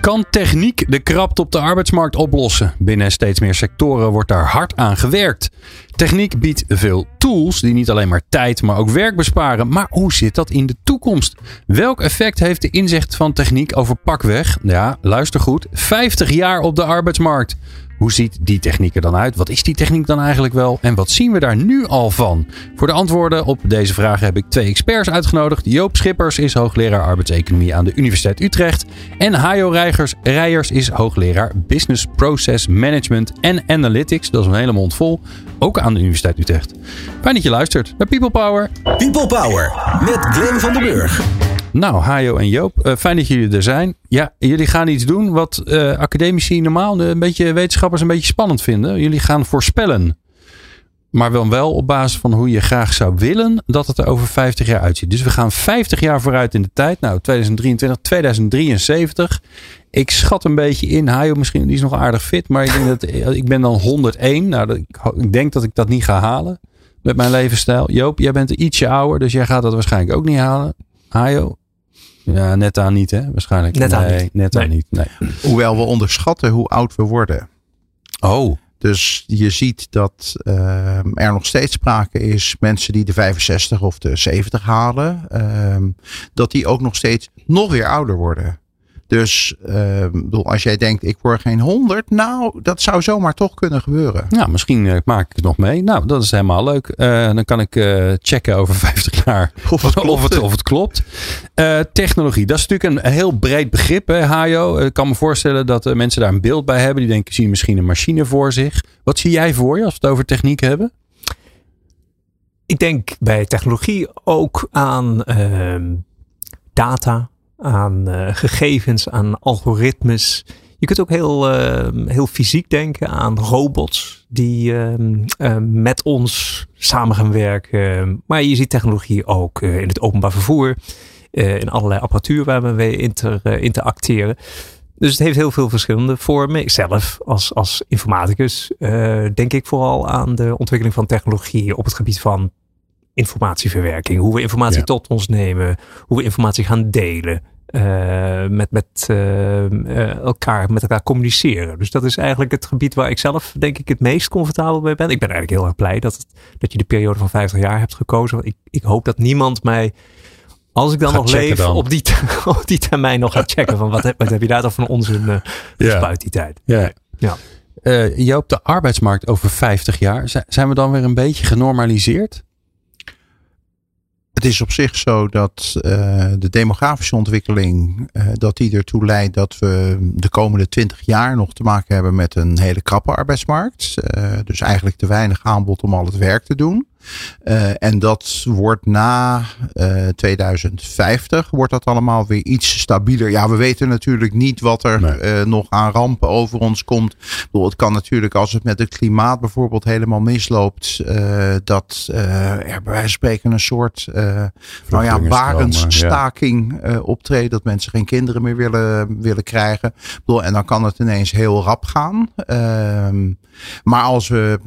Kan techniek de krapte op de arbeidsmarkt oplossen? Binnen steeds meer sectoren wordt daar hard aan gewerkt. Techniek biedt veel tools die niet alleen maar tijd, maar ook werk besparen. Maar hoe zit dat in de toekomst? Welk effect heeft de inzicht van techniek over pakweg? Ja, luister goed. 50 jaar op de arbeidsmarkt. Hoe ziet die techniek er dan uit? Wat is die techniek dan eigenlijk wel? En wat zien we daar nu al van? Voor de antwoorden op deze vragen heb ik twee experts uitgenodigd. Joop Schippers is hoogleraar arbeidseconomie aan de Universiteit Utrecht. En Hajo Rijgers, Rijers is hoogleraar Business Process Management en Analytics. Dat is een hele mond vol. Ook aan de Universiteit Utrecht. Fijn dat je luistert naar People Power. People Power met Glen van der Burg. Nou, Hajo en Joop, uh, fijn dat jullie er zijn. Ja, jullie gaan iets doen wat uh, academici normaal, een beetje wetenschappers, een beetje spannend vinden. Jullie gaan voorspellen. Maar wel, wel op basis van hoe je graag zou willen dat het er over 50 jaar uitziet. Dus we gaan 50 jaar vooruit in de tijd. Nou, 2023, 2073. Ik schat een beetje in. Hajo misschien die is nog aardig fit. Maar ik, denk dat, ik ben dan 101. Nou, ik denk dat ik dat niet ga halen. Met mijn levensstijl. Joop, jij bent ietsje ouder. Dus jij gaat dat waarschijnlijk ook niet halen. Hajo, ja, net aan niet, hè? Waarschijnlijk. Net aan nee, niet. Net aan niet. Nee. Hoewel we onderschatten hoe oud we worden. Oh. Dus je ziet dat uh, er nog steeds sprake is, mensen die de 65 of de 70 halen, uh, dat die ook nog steeds nog weer ouder worden. Dus uh, als jij denkt, ik word geen 100, nou, dat zou zomaar toch kunnen gebeuren. Ja, misschien uh, maak ik het nog mee. Nou, dat is helemaal leuk. Uh, dan kan ik uh, checken over 50 jaar of het klopt. Of het, of het klopt. technologie, dat is natuurlijk een heel breed begrip, hè, Hajo. Ik kan me voorstellen dat mensen daar een beeld bij hebben. Die denken, zien misschien een machine voor zich. Wat zie jij voor je als we het over techniek hebben? Ik denk bij technologie ook aan ehm, data, aan uh, gegevens, aan algoritmes. Je kunt ook heel, uh, heel fysiek denken aan robots die uh, met ons samen gaan werken. Maar je ziet technologie ook in het openbaar vervoer, in allerlei apparatuur waar we mee inter, interacteren. Dus het heeft heel veel verschillende vormen. Ikzelf als, als informaticus denk ik vooral aan de ontwikkeling van technologie op het gebied van informatieverwerking. Hoe we informatie ja. tot ons nemen. Hoe we informatie gaan delen. Uh, met, met uh, elkaar, met elkaar communiceren. Dus dat is eigenlijk het gebied waar ik zelf denk ik het meest comfortabel bij ben. Ik ben eigenlijk heel erg blij dat, het, dat je de periode van 50 jaar hebt gekozen. Ik, ik hoop dat niemand mij, als ik dan nog leef, dan. Op, die, op die termijn nog gaat checken. Van wat, heb, wat heb je daar dan van onzin uh, gespuit die tijd. Ja. ja. Uh, Joop, de arbeidsmarkt over 50 jaar, zijn we dan weer een beetje genormaliseerd? Het is op zich zo dat uh, de demografische ontwikkeling, uh, dat die ertoe leidt dat we de komende twintig jaar nog te maken hebben met een hele krappe arbeidsmarkt. Uh, dus eigenlijk te weinig aanbod om al het werk te doen. En dat wordt na 2050 wordt dat allemaal weer iets stabieler. Ja, we weten natuurlijk niet wat er nee. nog aan rampen over ons komt. Bedoel, het kan natuurlijk als het met het klimaat bijvoorbeeld helemaal misloopt, dat er bij wijze van spreken een soort nou ja, barensstaking optreedt. Dat mensen geen kinderen meer willen, willen krijgen. Bedoel, en dan kan het ineens heel rap gaan. Uh, maar als we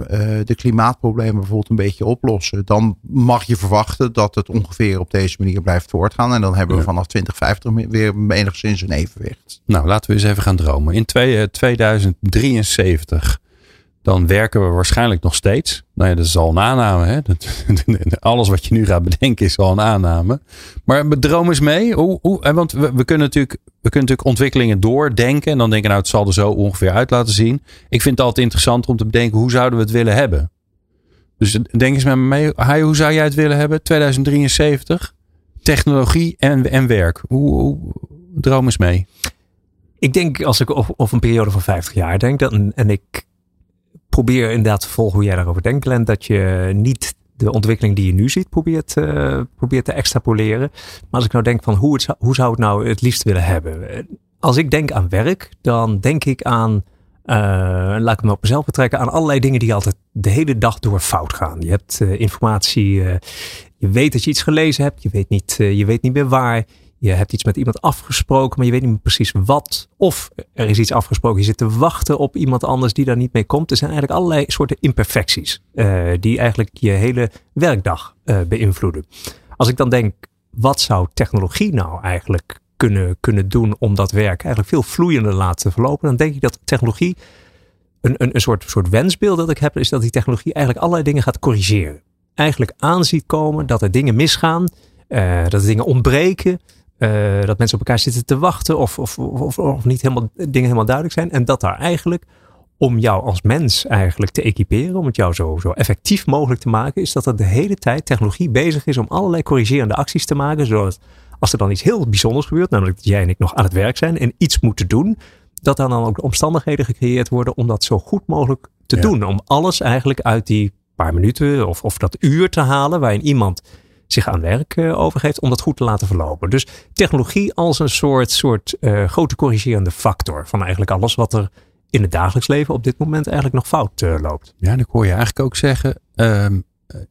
de klimaatproblemen bijvoorbeeld een beetje oplossen, dan mag je verwachten dat het ongeveer op deze manier blijft voortgaan. En dan hebben we ja. vanaf 2050 weer enigszins een evenwicht. Nou, laten we eens even gaan dromen. In twee, 2073 dan werken we waarschijnlijk nog steeds. Nou ja, dat is al een aanname. Hè? Alles wat je nu gaat bedenken is al een aanname. Maar droom eens mee. Hoe, hoe, want we, we, kunnen natuurlijk, we kunnen natuurlijk ontwikkelingen doordenken. En dan denken, nou, het zal er zo ongeveer uit laten zien. Ik vind het altijd interessant om te bedenken, hoe zouden we het willen hebben? Dus denk eens met me mee. Hoe zou jij het willen hebben? 2073? Technologie en, en werk. Hoe, droom eens mee. Ik denk, als ik op een periode van 50 jaar denk, dan, en ik probeer inderdaad te volgen hoe jij daarover denkt, Glenn. Dat je niet de ontwikkeling die je nu ziet probeert, uh, probeert te extrapoleren. Maar als ik nou denk van hoe, het hoe zou het nou het liefst willen hebben? Als ik denk aan werk, dan denk ik aan laat ik me op mezelf betrekken, aan allerlei dingen die altijd de hele dag door fout gaan. Je hebt informatie, je weet dat je iets gelezen hebt, je weet niet, je weet niet meer waar. Je hebt iets met iemand afgesproken, maar je weet niet meer precies wat. Of er is iets afgesproken, je zit te wachten op iemand anders die daar niet mee komt. Er zijn eigenlijk allerlei soorten imperfecties die eigenlijk je hele werkdag beïnvloeden. Als ik dan denk, wat zou technologie nou eigenlijk kunnen, kunnen doen om dat werk eigenlijk veel vloeiender te laten verlopen? Dan denk ik dat technologie, een, een, een soort, soort wensbeeld dat ik heb, is dat die technologie eigenlijk allerlei dingen gaat corrigeren. Eigenlijk aanziet komen dat er dingen misgaan, uh, dat er dingen ontbreken. Uh, dat mensen op elkaar zitten te wachten of, of, of, of, niet helemaal, dingen helemaal duidelijk zijn. En dat daar eigenlijk om jou als mens eigenlijk te equiperen, om het jou zo, zo effectief mogelijk te maken, is dat er de hele tijd technologie bezig is om allerlei corrigerende acties te maken. Zodat als er dan iets heel bijzonders gebeurt, namelijk dat jij en ik nog aan het werk zijn en iets moeten doen, dat er dan ook de omstandigheden gecreëerd worden om dat zo goed mogelijk te doen. Om alles eigenlijk uit die paar minuten of, of dat uur te halen waarin iemand zich aan werk uh, overgeeft om dat goed te laten verlopen. Dus technologie als een soort, soort uh, grote corrigerende factor van eigenlijk alles wat er in het dagelijks leven op dit moment eigenlijk nog fout uh, loopt. Ja, dan hoor je eigenlijk ook zeggen, ehm,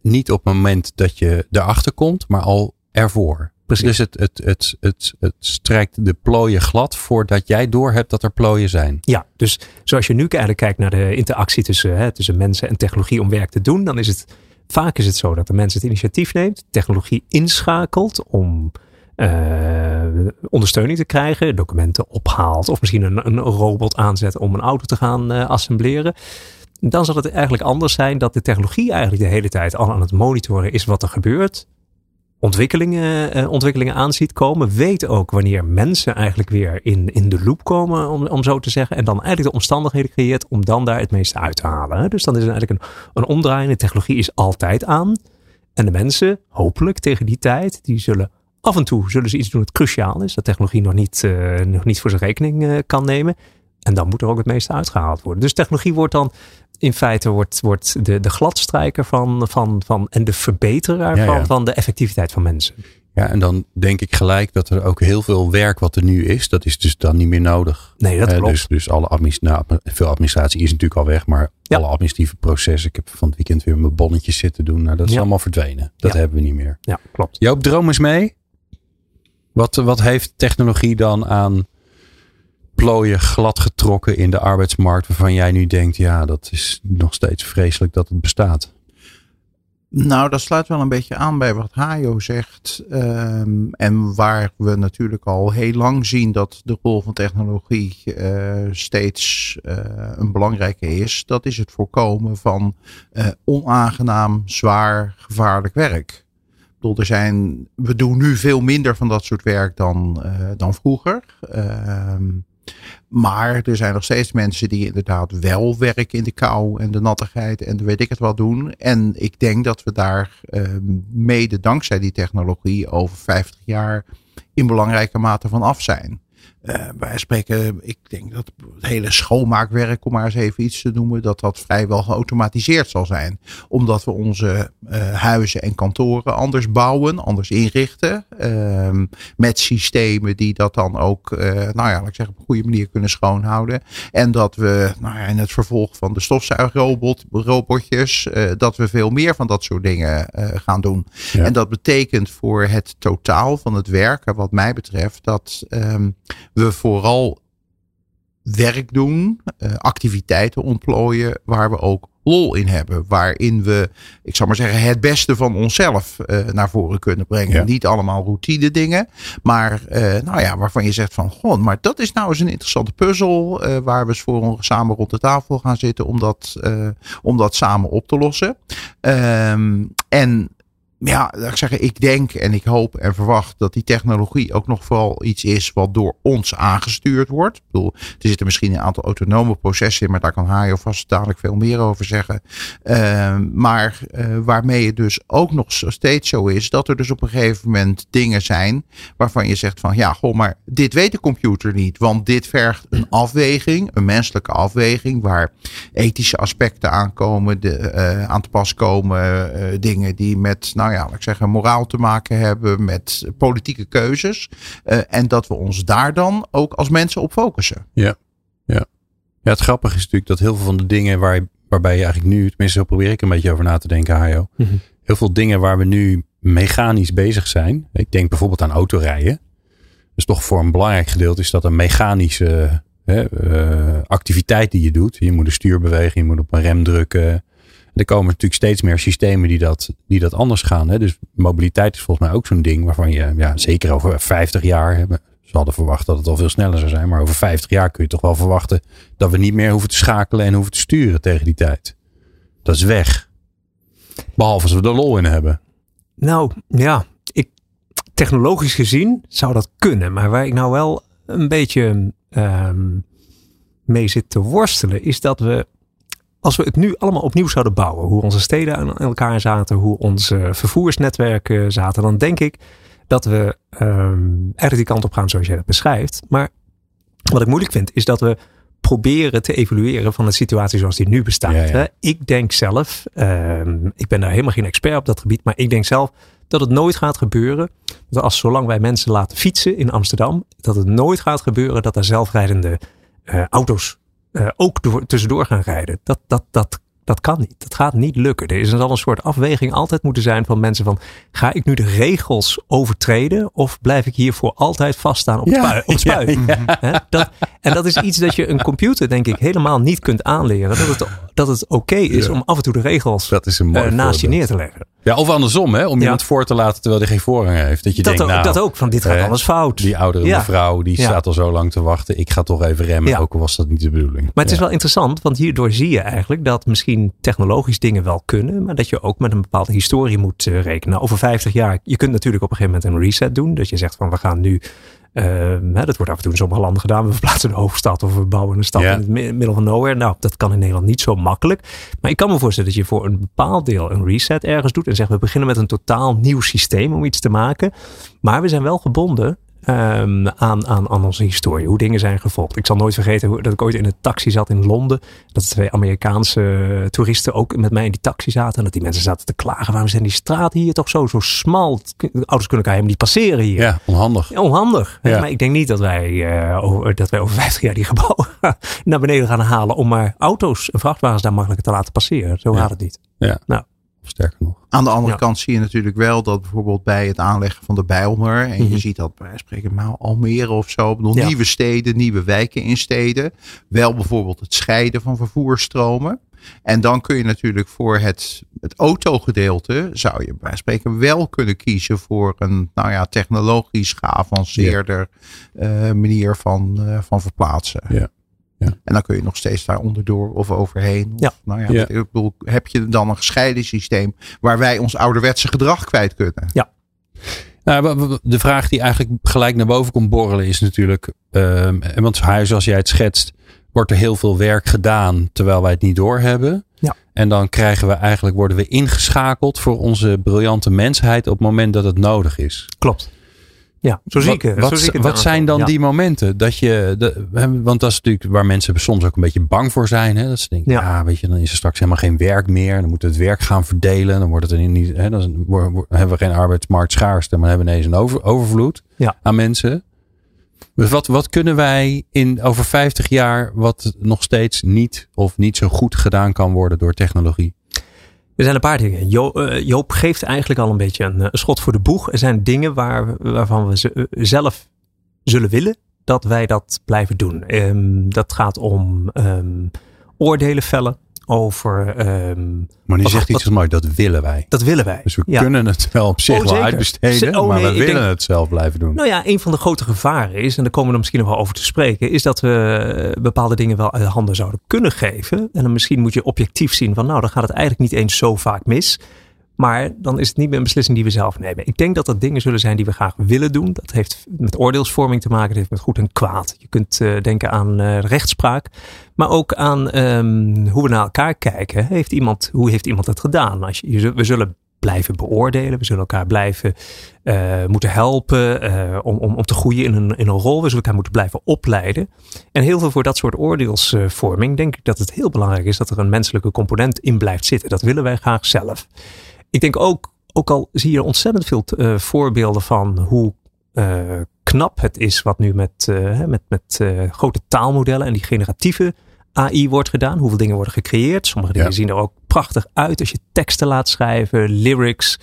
niet op het moment dat je erachter komt, maar al ervoor. Precies. Dus het, het, het, het, het strijkt de plooien glad voordat jij doorhebt dat er plooien zijn. Ja, dus zoals je nu eigenlijk kijkt naar de interactie tussen, hè, tussen mensen en technologie om werk te doen, dan is het Vaak is het zo dat de mens het initiatief neemt, technologie inschakelt om uh, ondersteuning te krijgen, documenten ophaalt of misschien een, een robot aanzet om een auto te gaan uh, assembleren. Dan zal het eigenlijk anders zijn dat de technologie eigenlijk de hele tijd al aan het monitoren is wat er gebeurt ontwikkelingen, uh, ontwikkelingen aan ziet komen. Weet ook wanneer mensen eigenlijk weer in, in de loop komen, om, om zo te zeggen. En dan eigenlijk de omstandigheden creëert om dan daar het meeste uit te halen. Dus dan is het eigenlijk een, een omdraaiende technologie is altijd aan. En de mensen, hopelijk tegen die tijd, die zullen af en toe zullen ze iets doen dat cruciaal is. Dat technologie nog niet, uh, nog niet voor zijn rekening uh, kan nemen. En dan moet er ook het meeste uitgehaald worden. Dus technologie wordt dan in feite wordt, wordt de, de gladstrijker van, van, van en de verbeteraar Van, van de effectiviteit van mensen. Ja, en dan denk ik gelijk dat er ook heel veel werk wat er nu is, dat is dus dan niet meer nodig. Nee, dat klopt. dus, dus alle administratie, nou, veel administratie is natuurlijk al weg, maar alle administratieve processen. Ik heb van het weekend weer mijn bonnetjes zitten doen. Nou, dat is allemaal verdwenen. Dat hebben we niet meer. Ja, klopt. Joop, droom eens mee. Wat, wat heeft technologie dan aan glad getrokken in de arbeidsmarkt waarvan jij nu denkt, ja, dat is nog steeds vreselijk dat het bestaat? Nou, dat sluit wel een beetje aan bij wat Hajo zegt. Um, en waar we natuurlijk al heel lang zien dat de rol van technologie uh, steeds uh, een belangrijke is. Dat is het voorkomen van uh, onaangenaam, zwaar, gevaarlijk werk. Ik er zijn, we doen nu veel minder van dat soort werk dan, dan vroeger. Ehm, maar er zijn nog steeds mensen die inderdaad wel werken in de kou en de nattigheid en weet ik het wat doen. En ik denk dat we daar uh, mede dankzij die technologie over 50 jaar in belangrijke mate van af zijn. Uh, wij spreken, ik denk dat het hele schoonmaakwerk, om maar eens even iets te noemen, dat dat vrijwel geautomatiseerd zal zijn. Omdat we onze uh, huizen en kantoren anders bouwen, anders inrichten. Uh, met systemen die dat dan ook, uh, nou ja, laat ik zeggen, op een goede manier kunnen schoonhouden. En dat we, nou ja, in het vervolg van de stofzuigrobotjes, dat we veel meer van dat soort dingen gaan doen. Ja. En dat betekent voor het totaal van het werken, wat mij betreft, dat um, we vooral werk doen, uh, activiteiten ontplooien waar we ook lol in hebben. Waarin we, ik zal maar zeggen, het beste van onszelf uh, naar voren kunnen brengen. Ja. Niet allemaal routine dingen. Maar uh, nou ja, waarvan je zegt van, goh, maar dat is nou eens een interessante puzzel. Uh, waar we eens voor samen rond de tafel gaan zitten om dat, om dat samen op te lossen. Um, en ja, ik zeggen, ik denk en ik hoop en verwacht dat die technologie ook nog vooral iets is wat door ons aangestuurd wordt. Ik bedoel, er zitten misschien een aantal autonome processen in, maar daar kan Hajo vast dadelijk veel meer over zeggen. Uh, maar uh, waarmee het dus ook nog steeds zo is dat er dus op een gegeven moment dingen zijn waarvan je zegt van ja, goh, maar dit weet de computer niet, want dit vergt een afweging, een menselijke afweging waar ethische aspecten aankomen, de, uh, aan te pas komen, dingen die met, nou ja, laat ik zeggen, moraal te maken hebben met politieke keuzes. Uh, en dat we ons daar dan ook als mensen op focussen. Ja, ja. Ja, het grappige is natuurlijk dat heel veel van de dingen waar, waarbij je eigenlijk nu, tenminste zo probeer ik een beetje over na te denken, Hajo. Mhm. Heel veel dingen waar we nu mechanisch bezig zijn. Ik denk bijvoorbeeld aan autorijden. Dus toch voor een belangrijk gedeelte is dat een mechanische hè, uh, activiteit die je doet. Je moet een stuur bewegen, je moet op een rem drukken. Er komen natuurlijk steeds meer systemen die dat, die dat anders gaan. Hè? Dus mobiliteit is volgens mij ook zo'n ding waarvan je ja, zeker over 50 jaar. Ze hadden verwacht dat het al veel sneller zou zijn. Maar over 50 jaar kun je toch wel verwachten dat we niet meer hoeven te schakelen en hoeven te sturen tegen die tijd. Dat is weg. Behalve als we er lol in hebben. Nou ja, ik, technologisch gezien zou dat kunnen. Maar waar ik nou wel een beetje um, mee zit te worstelen, is dat we, als we het nu allemaal opnieuw zouden bouwen, hoe onze steden aan elkaar zaten, hoe onze vervoersnetwerken zaten, dan denk ik dat we um, er die kant op gaan zoals jij dat beschrijft. Maar wat ik moeilijk vind, is dat we proberen te evalueren van de situatie zoals die nu bestaat. Ja, ja. Ik denk zelf, um, ik ben daar helemaal geen expert op dat gebied, maar ik denk zelf dat het nooit gaat gebeuren. Dat als zolang wij mensen laten fietsen in Amsterdam, dat het nooit gaat gebeuren dat er zelfrijdende uh, auto's uh, ook door, tussendoor gaan rijden. Dat, dat, dat, dat kan niet. Dat gaat niet lukken. Er is al een soort afweging altijd moeten zijn van mensen van ga ik nu de regels overtreden of blijf ik hier voor altijd vaststaan op, Ja, spui, op het spuit? ja, Hè? Dat, en dat is iets dat je een computer denk ik helemaal niet kunt aanleren. Dat het, dat het oké is om af en toe de regels Dat is een eh, naast je neer te leggen. Ja, of andersom, hè? om Ja. iemand voor te laten terwijl hij geen voorrang heeft. Dat je Dat, denkt, ook, nou, dat ook, van dit gaat hè, alles fout. die oudere Ja. mevrouw, die Ja. staat al zo lang te wachten. Ik ga toch even remmen, ook al was dat niet de bedoeling. Maar het is wel interessant, want hierdoor zie je eigenlijk dat misschien technologisch dingen wel kunnen, maar dat je ook met een bepaalde historie moet eh, rekenen. Over 50 jaar, je kunt natuurlijk op een gegeven moment een reset doen. Dat je zegt van we gaan nu, hè, dat wordt af en toe in sommige landen gedaan, we verplaatsen de hoofdstad of we bouwen een stad in het mi- middel van nowhere. Nou, dat kan in Nederland niet zo makkelijk. Maar ik kan me voorstellen dat je voor een bepaald deel een reset ergens doet en zegt we beginnen met een totaal nieuw systeem om iets te maken. Maar we zijn wel gebonden ehm, aan, aan, aan onze historie, hoe dingen zijn gevolgd. Ik zal nooit vergeten hoe, dat ik ooit in een taxi zat in Londen. Dat twee Amerikaanse eh, toeristen ook met mij in die taxi zaten. En dat die mensen zaten te klagen. Waarom zijn die straten hier toch zo, zo smal? De auto's kunnen elkaar helemaal niet passeren hier. Ja, onhandig. Ja, Onhandig. Ja. Maar ik denk niet dat wij, eh, over, dat wij over 50 jaar die gebouwen naar beneden gaan halen. om maar auto's en vrachtwagens daar makkelijker te laten passeren. Zo Ja. gaat het niet. Sterker nog. Aan de andere Ja. kant zie je natuurlijk wel dat bijvoorbeeld bij het aanleggen van de Bijlmer. En Mhm. je ziet dat bij wijze van spreken maar Almere of zo. Ja. Nieuwe steden, nieuwe wijken in steden. Wel bijvoorbeeld het scheiden van vervoerstromen. En dan kun je natuurlijk voor het, het autogedeelte. zou je bij wijze van spreken wel kunnen kiezen voor een nou ja, technologisch geavanceerder eh, manier van, eh, van verplaatsen. Ja. Ja. En dan kun je nog steeds daar onderdoor of overheen. Of, Ja. Nou ja, Ja. Ik bedoel, heb je dan een gescheiden systeem waar wij ons ouderwetse gedrag kwijt kunnen? Nou, wa- wa- de vraag die eigenlijk gelijk naar boven komt borrelen is natuurlijk, ehm, want huis zoals jij het schetst, wordt er heel veel werk gedaan terwijl wij het niet doorhebben. Ja. En dan krijgen we eigenlijk, worden we ingeschakeld voor onze briljante mensheid op het moment dat het nodig is. Klopt. Ja, zo zie ik wat, het. wat, zo zie ik het wat zijn dan Ja. die momenten dat je, de, want dat is natuurlijk waar mensen soms ook een beetje bang voor zijn. Hè? Dat ze denken, ja. Weet je, dan is er straks helemaal geen werk meer. Dan moeten we het werk gaan verdelen. Dan wordt het er niet, hè, dan hebben we geen arbeidsmarktschaarste, maar hebben we ineens een over, overvloed Ja. aan mensen. Dus wat, wat kunnen wij in over 50 jaar, wat nog steeds niet of niet zo goed gedaan kan worden door technologie? Er zijn een paar dingen. Jo, eh, Joop geeft eigenlijk al een beetje een, eh, een schot voor de boeg. Er zijn dingen waar, waarvan we eh, zelf zullen willen dat wij dat blijven doen. Ehm, dat gaat om ehm, oordelen vellen over. ehm, Maar nu zegt iets mooi, dat willen wij. dat willen wij. Dus we Ja. kunnen het wel op zich Oh, wel uitbesteden, oh, maar nee, we willen denk- het zelf blijven doen. Nou ja, een van de grote gevaren is, en daar komen we misschien nog wel over te spreken, is dat we bepaalde dingen wel uit handen zouden kunnen geven. En dan misschien moet je objectief zien van, nou, dan gaat het eigenlijk niet eens zo vaak mis. Maar dan is het niet meer een beslissing die we zelf nemen. Ik denk dat dat dingen zullen zijn die we graag willen doen. Dat heeft met oordeelsvorming te maken. Dat heeft met goed en kwaad. Je kunt eh, denken aan eh, rechtspraak. Maar ook aan ehm, hoe we naar elkaar kijken. Heeft iemand, hoe heeft iemand het gedaan? We zullen blijven beoordelen. We zullen elkaar blijven eh, moeten helpen om, om, om te groeien in een, in een rol. We zullen elkaar moeten blijven opleiden. En heel veel voor dat soort oordeelsvorming denk ik dat het heel belangrijk is dat er een menselijke component in blijft zitten. Dat willen wij graag zelf. Ik denk ook, ook al zie je ontzettend veel eh, voorbeelden van hoe eh, knap het is wat nu met, eh, met, met grote taalmodellen en die generatieve AI wordt gedaan. Hoeveel dingen worden gecreëerd. Sommige dingen Ja. zien er ook prachtig uit als je teksten laat schrijven, lyrics.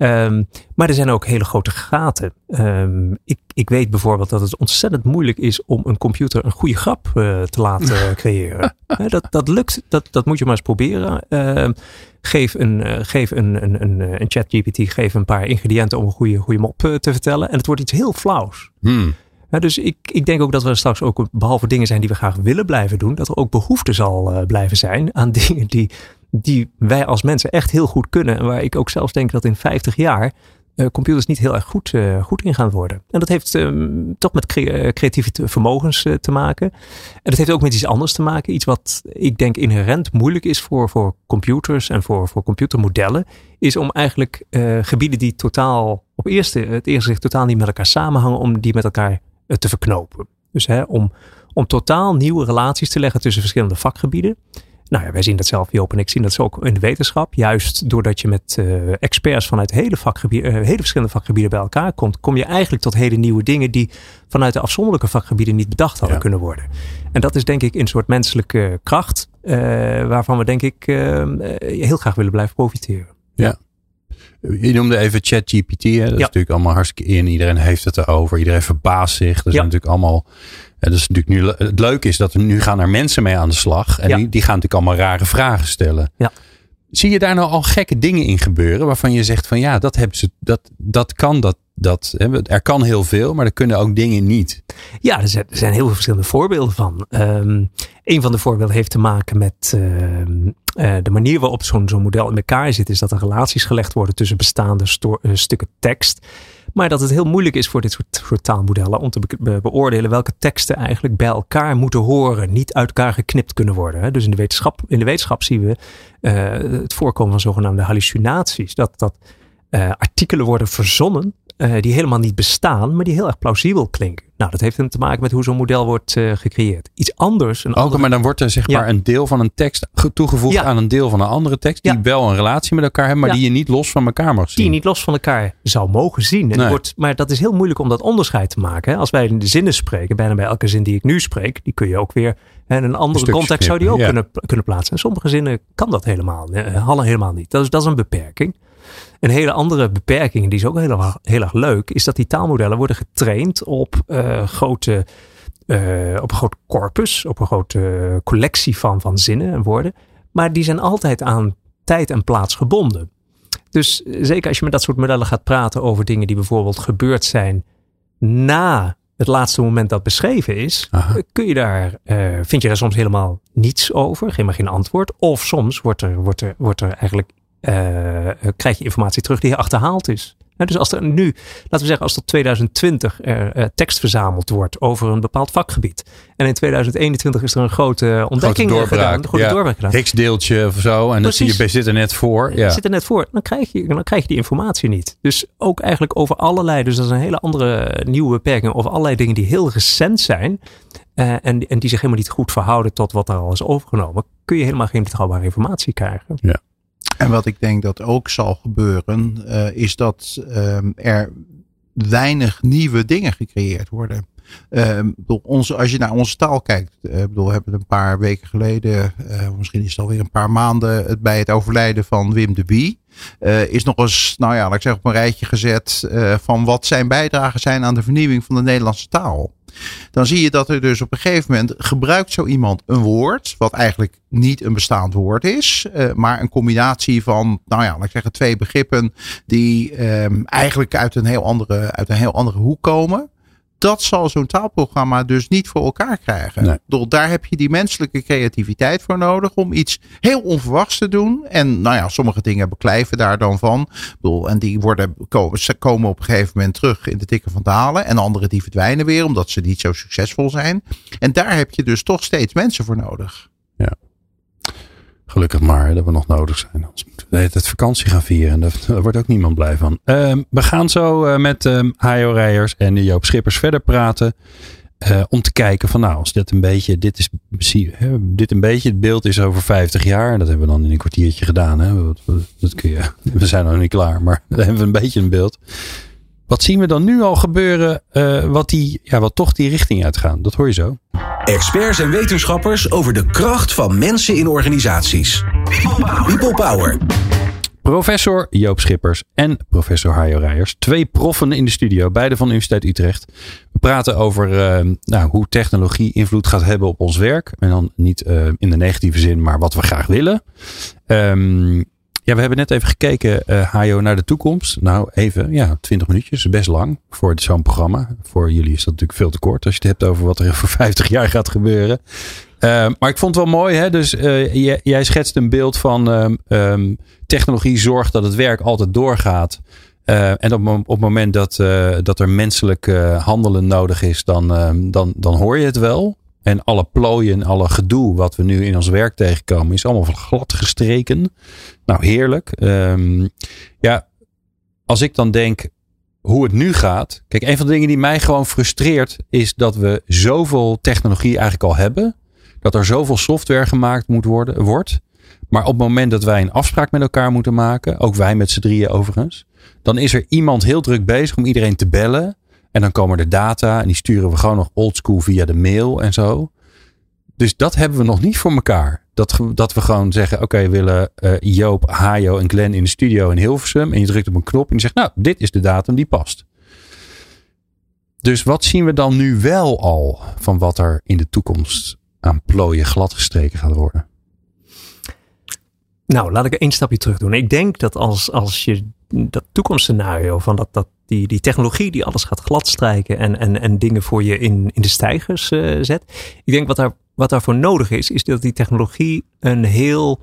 Ehm, maar er zijn ook hele grote gaten. Ehm, ik, ik weet bijvoorbeeld dat het ontzettend moeilijk is om een computer een goede grap eh, te laten creëren. Dat, dat lukt, dat, dat moet je maar eens proberen. Ehm, geef een, eh, geef een, een, een, een chat GPT, geef een paar ingrediënten om een goede, goede mop eh, te vertellen. En het wordt iets heel flauws. Hmm. Ja, dus ik, ik denk ook dat we straks ook, behalve dingen zijn die we graag willen blijven doen, dat er ook behoefte zal eh, blijven zijn aan dingen die, die wij als mensen echt heel goed kunnen. En waar ik ook zelfs denk dat in 50 jaar eh, computers niet heel erg goed, eh, goed in gaan worden. En dat heeft ehm, toch met eh, creatieve vermogens te maken. En dat heeft ook met iets anders te maken. Iets wat ik denk inherent moeilijk is voor, voor computers en voor, voor computermodellen. Is om eigenlijk gebieden die totaal op eerste, het eerste zicht totaal niet met elkaar samenhangen, om die met elkaar te verknopen. Dus hè, om, om totaal nieuwe relaties te leggen tussen verschillende vakgebieden. Nou ja, wij zien dat zelf, Joop en ik zien dat zo ook in de wetenschap. Juist doordat je met eh, experts vanuit hele, vakgebieden, eh, hele verschillende vakgebieden bij elkaar komt, kom je eigenlijk tot hele nieuwe dingen die vanuit de afzonderlijke vakgebieden niet bedacht hadden Ja. kunnen worden. En dat is denk ik een soort menselijke kracht, eh, waarvan we denk ik heel graag willen blijven profiteren. Je noemde even ChatGPT. Dat is Ja. natuurlijk allemaal hartstikke in. Iedereen heeft het erover. Iedereen verbaast zich. Er zijn Ja. natuurlijk allemaal. Dat is natuurlijk nu, het leuke is dat er nu gaan er mensen mee aan de slag. En Ja. die, die gaan natuurlijk allemaal rare vragen stellen. Ja. Zie je daar nou al gekke dingen in gebeuren waarvan je zegt van ja, dat hebben ze, dat, dat kan, dat, dat, er kan heel veel, maar er kunnen ook dingen niet. Ja, er zijn, er zijn heel veel verschillende voorbeelden van. Ehm een van de voorbeelden heeft te maken met ehm, eh, de manier waarop zo'n zo'n model in elkaar zit. Is dat er relaties gelegd worden tussen bestaande eh, stukken tekst. Maar dat het heel moeilijk is voor dit soort, soort taalmodellen om te be- be- beoordelen welke teksten eigenlijk bij elkaar moeten horen. Niet uit elkaar geknipt kunnen worden. Dus in de wetenschap, in de wetenschap zien we eh, het voorkomen van zogenaamde hallucinaties. Dat, dat eh, artikelen worden verzonnen eh, die helemaal niet bestaan, maar die heel erg plausibel klinken. Nou, dat heeft dan te maken met hoe zo'n model wordt eh, gecreëerd. Iets anders. Een Ook, andere- maar dan wordt er zeg Ja. maar een deel van een tekst ge- toegevoegd Ja. aan een deel van een andere tekst. Die Ja. wel een relatie met elkaar hebben, maar die je niet los van elkaar mag zien. die je niet los van elkaar zou mogen zien. En die Nee. wordt, maar dat is heel moeilijk om dat onderscheid te maken. Hè. Als wij in de zinnen spreken, bijna bij elke zin die ik nu spreek, die kun je ook weer in een andere context zou die ook kunnen, kunnen plaatsen. En sommige zinnen kan dat helemaal, helemaal niet. Dat is, dat is een beperking. Een hele andere beperking, die is ook heel, erg- heel erg leuk, is dat die taalmodellen worden getraind op eh, grote, eh, op een groot corpus, op een grote collectie van, van zinnen en woorden. Maar die zijn altijd aan tijd en plaats gebonden. Dus eh, zeker als je met dat soort modellen gaat praten over dingen die bijvoorbeeld gebeurd zijn na het laatste moment dat beschreven is, Aha. eh, kun je daar, eh, vind je daar soms helemaal niets over, geen maar geen antwoord. Of soms wordt er, wordt er, wordt er eigenlijk, eh, eh, krijg je informatie terug die achterhaald is. Hè, dus als er nu, laten we zeggen, als tot 2020 er eh, tekst verzameld wordt over een bepaald vakgebied. En in 2021 is er een grote ontdekking Grote eh, gedaan, doorbraak. een grote ja. doorbraak gedaan. Higgs-deeltje of zo. En dat zie je, Precies. zit er net voor. Ja. Je zit er net voor. Dan krijg, je, dan krijg je die informatie niet. Dus ook eigenlijk over allerlei, dus dat is een hele andere eh, nieuwe beperking, over allerlei dingen die heel recent zijn. eh, en, en die zich helemaal niet goed verhouden tot wat er al is overgenomen. Kun je helemaal geen betrouwbare informatie krijgen. En wat ik denk dat ook zal gebeuren, eh, is dat ehm, er weinig nieuwe dingen gecreëerd worden. Bedoel, onze, als je naar onze taal kijkt, ik bedoel, we hebben een paar weken geleden, eh, misschien is het alweer een paar maanden, het, bij het overlijden van Wim de Bie, eh, is nog eens, nou ja, laat ik zeggen, op een rijtje gezet eh, van wat zijn bijdragen zijn aan de vernieuwing van de Nederlandse taal. Dan zie je dat er dus op een gegeven moment gebruikt zo iemand een woord, wat eigenlijk niet een bestaand woord is, eh, maar een combinatie van, nou ja, laat ik zeggen, twee begrippen die ehm, eigenlijk uit een, heel andere, uit een heel andere hoek komen. Dat zal zo'n taalprogramma dus niet voor elkaar krijgen. Nee. Daar heb je die menselijke creativiteit voor nodig om iets heel onverwachts te doen. En nou ja, sommige dingen beklijven daar dan van. Bedoel, en die worden, komen, ze komen op een gegeven moment terug in de tikken van dalen. En andere die verdwijnen weer omdat ze niet zo succesvol zijn. En daar heb je dus toch steeds mensen voor nodig. Gelukkig maar dat we nog nodig zijn. Anders moeten we tijd vakantie gaan vieren. En daar, daar wordt ook niemand blij van. Ehm, we gaan zo eh, met ehm Hajo Rijers en Joop Schippers verder praten. eh, om te kijken van nou, als dit een beetje, dit is dit een beetje het beeld is over 50 jaar. En dat hebben we dan in een kwartiertje gedaan. Hè. Dat, dat kun je, we zijn nog niet klaar, maar dan hebben we een beetje een beeld. Wat zien we dan nu al gebeuren, eh, wat, die, ja, wat toch die richting uitgaan? Dat hoor je zo. Experts en wetenschappers over de kracht van mensen in organisaties. People Power. Professor Joop Schippers en professor Hajo Rijers. Twee proffen in de studio, beide van de Universiteit Utrecht. We praten over uh, nou, hoe technologie invloed gaat hebben op ons werk. En dan niet uh, in de negatieve zin, maar wat we graag willen. Um, ja, we hebben net even gekeken, uh, naar de toekomst. Nou, even, ja, 20 minuutjes, best lang voor zo'n programma. Voor jullie is dat natuurlijk veel te kort als je het hebt over wat er voor 50 jaar gaat gebeuren. Uh, maar ik vond het wel mooi, hè? Dus uh, jij, schetst een beeld van um, um, technologie zorgt dat het werk altijd doorgaat. En op, op het moment dat, dat er menselijk handelen nodig is, dan, ehm, dan, dan hoor je het wel. En alle plooien, alle gedoe wat we nu in ons werk tegenkomen, is allemaal glad gestreken. Nou, heerlijk. Um, ja, als ik dan denk hoe het nu gaat. Kijk, een van de dingen die mij gewoon frustreert, is dat we zoveel technologie eigenlijk al hebben. Dat er zoveel software gemaakt moet worden, wordt. Maar op het moment dat wij een afspraak met elkaar moeten maken, ook wij met z'n drieën overigens, dan is er iemand heel druk bezig om iedereen te bellen. En dan komen er data en die sturen we gewoon nog oldschool via de mail en zo. Dus dat hebben we nog niet voor elkaar. Dat, dat we gewoon zeggen, oké, we willen uh, Joop, Hajo en Glenn in de studio in Hilversum. En je drukt op een knop en je zegt, nou, dit is de datum die past. Dus wat zien we dan nu wel al van wat er in de toekomst aan plooien gladgestreken gaat worden? Nou, laat ik één stapje terug doen. Ik denk dat als, als je dat toekomstscenario van dat, dat die, die technologie die alles gaat gladstrijken en, en, en dingen voor je in, in de stijgers uh, zet. Ik denk wat, daar, wat daarvoor nodig is, is dat die technologie een heel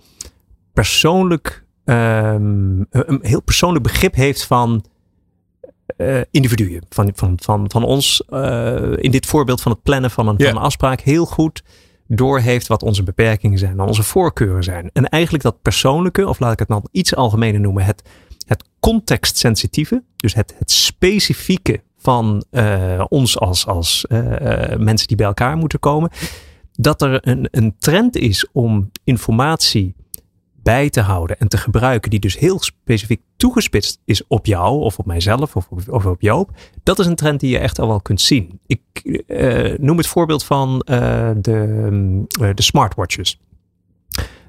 persoonlijk, um, een heel persoonlijk begrip heeft van uh, individuen. Van, van, van, van ons, uh, in dit voorbeeld van het plannen van een, yeah. van een afspraak, heel goed doorheeft wat onze beperkingen zijn, wat onze voorkeuren zijn. En eigenlijk dat persoonlijke, of laat ik het dan iets algemener noemen, het het contextsensitieve, dus het, het specifieke van uh, ons als, als uh, mensen die bij elkaar moeten komen, dat er een, een trend is om informatie bij te houden en te gebruiken, die dus heel specifiek toegespitst is op jou of op mijzelf of op, of op Joop, dat is een trend die je echt al wel kunt zien. Ik noem het voorbeeld van de, de smartwatches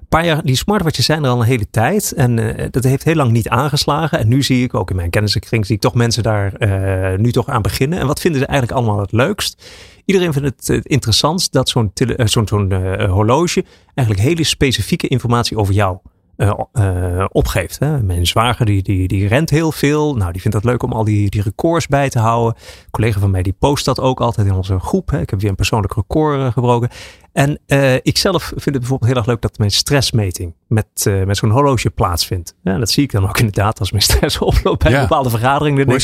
paar jaar, die smartwatches zijn er al een hele tijd. En uh, dat heeft heel lang niet aangeslagen. En nu zie ik ook in mijn kenniskring, zie ik toch mensen daar uh, nu toch aan beginnen. En wat vinden ze eigenlijk allemaal het leukst? Iedereen vindt het, het interessantst dat zo'n zo'n zo'n horloge eigenlijk hele specifieke informatie over jou uh, uh, opgeeft. Hè. Mijn zwager die, die, die rent heel veel. Nou, die vindt het leuk om al die, die records bij te houden. Een collega van mij die post dat ook altijd in onze groep. Hè. Ik heb weer een persoonlijk record uh, gebroken. En ik zelf vind het bijvoorbeeld heel erg leuk dat mijn stressmeting met, met zo'n horloge plaatsvindt. Ja, dat zie ik dan ook inderdaad als mijn stress oploopt bij ja. bepaalde